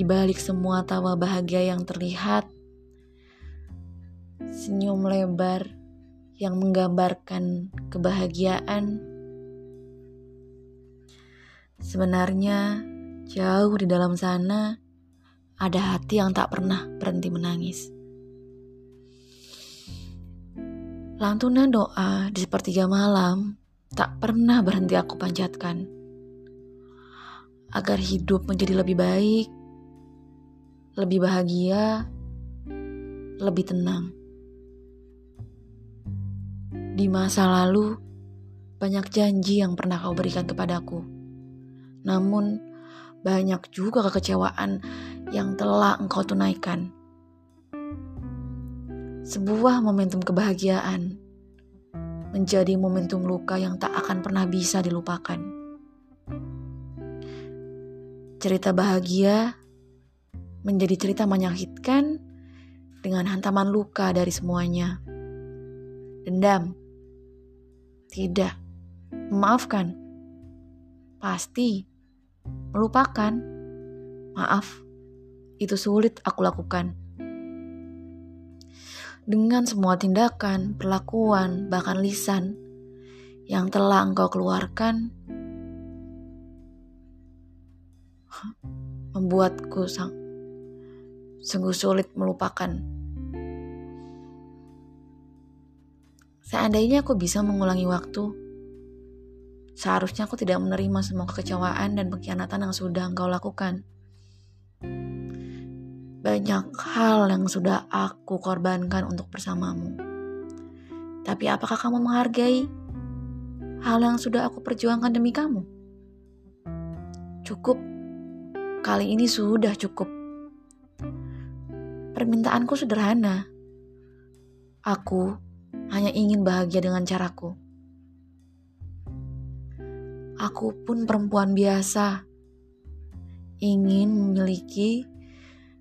Di balik semua tawa bahagia yang terlihat, senyum lebar yang menggambarkan kebahagiaan. Sebenarnya, jauh di dalam sana ada hati yang tak pernah berhenti menangis. Lantunan doa di sepertiga malam tak pernah berhenti aku panjatkan. Agar hidup menjadi lebih baik, lebih bahagia, lebih tenang. Di masa lalu, banyak janji yang pernah kau berikan kepadaku. Namun, banyak juga kekecewaan yang telah engkau tunaikan. Sebuah momentum kebahagiaan menjadi momentum luka yang tak akan pernah bisa dilupakan. Cerita bahagia menjadi cerita menyakitkan dengan hantaman luka dari semuanya. Dendam, tidak, memaafkan, pasti, melupakan, maaf, itu sulit aku lakukan. Dengan semua tindakan, perlakuan, bahkan lisan yang telah engkau keluarkan membuatku sang sungguh sulit melupakan. Seandainya aku bisa mengulangi waktu, seharusnya aku tidak menerima semua kekecewaan dan pengkhianatan yang sudah engkau lakukan. Banyak hal yang sudah aku korbankan untuk bersamamu. Tapi apakah kamu menghargai hal yang sudah aku perjuangkan demi kamu? Cukup. Kali ini sudah cukup. Permintaanku sederhana. Aku hanya ingin bahagia dengan caraku. Aku pun perempuan biasa, ingin memiliki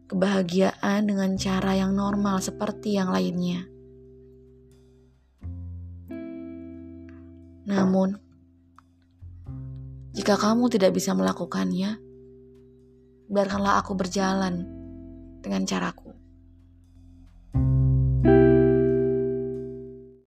kebahagiaan dengan cara yang normal seperti yang lainnya. Namun, jika kamu tidak bisa melakukannya, biarkanlah aku berjalan dengan caraku.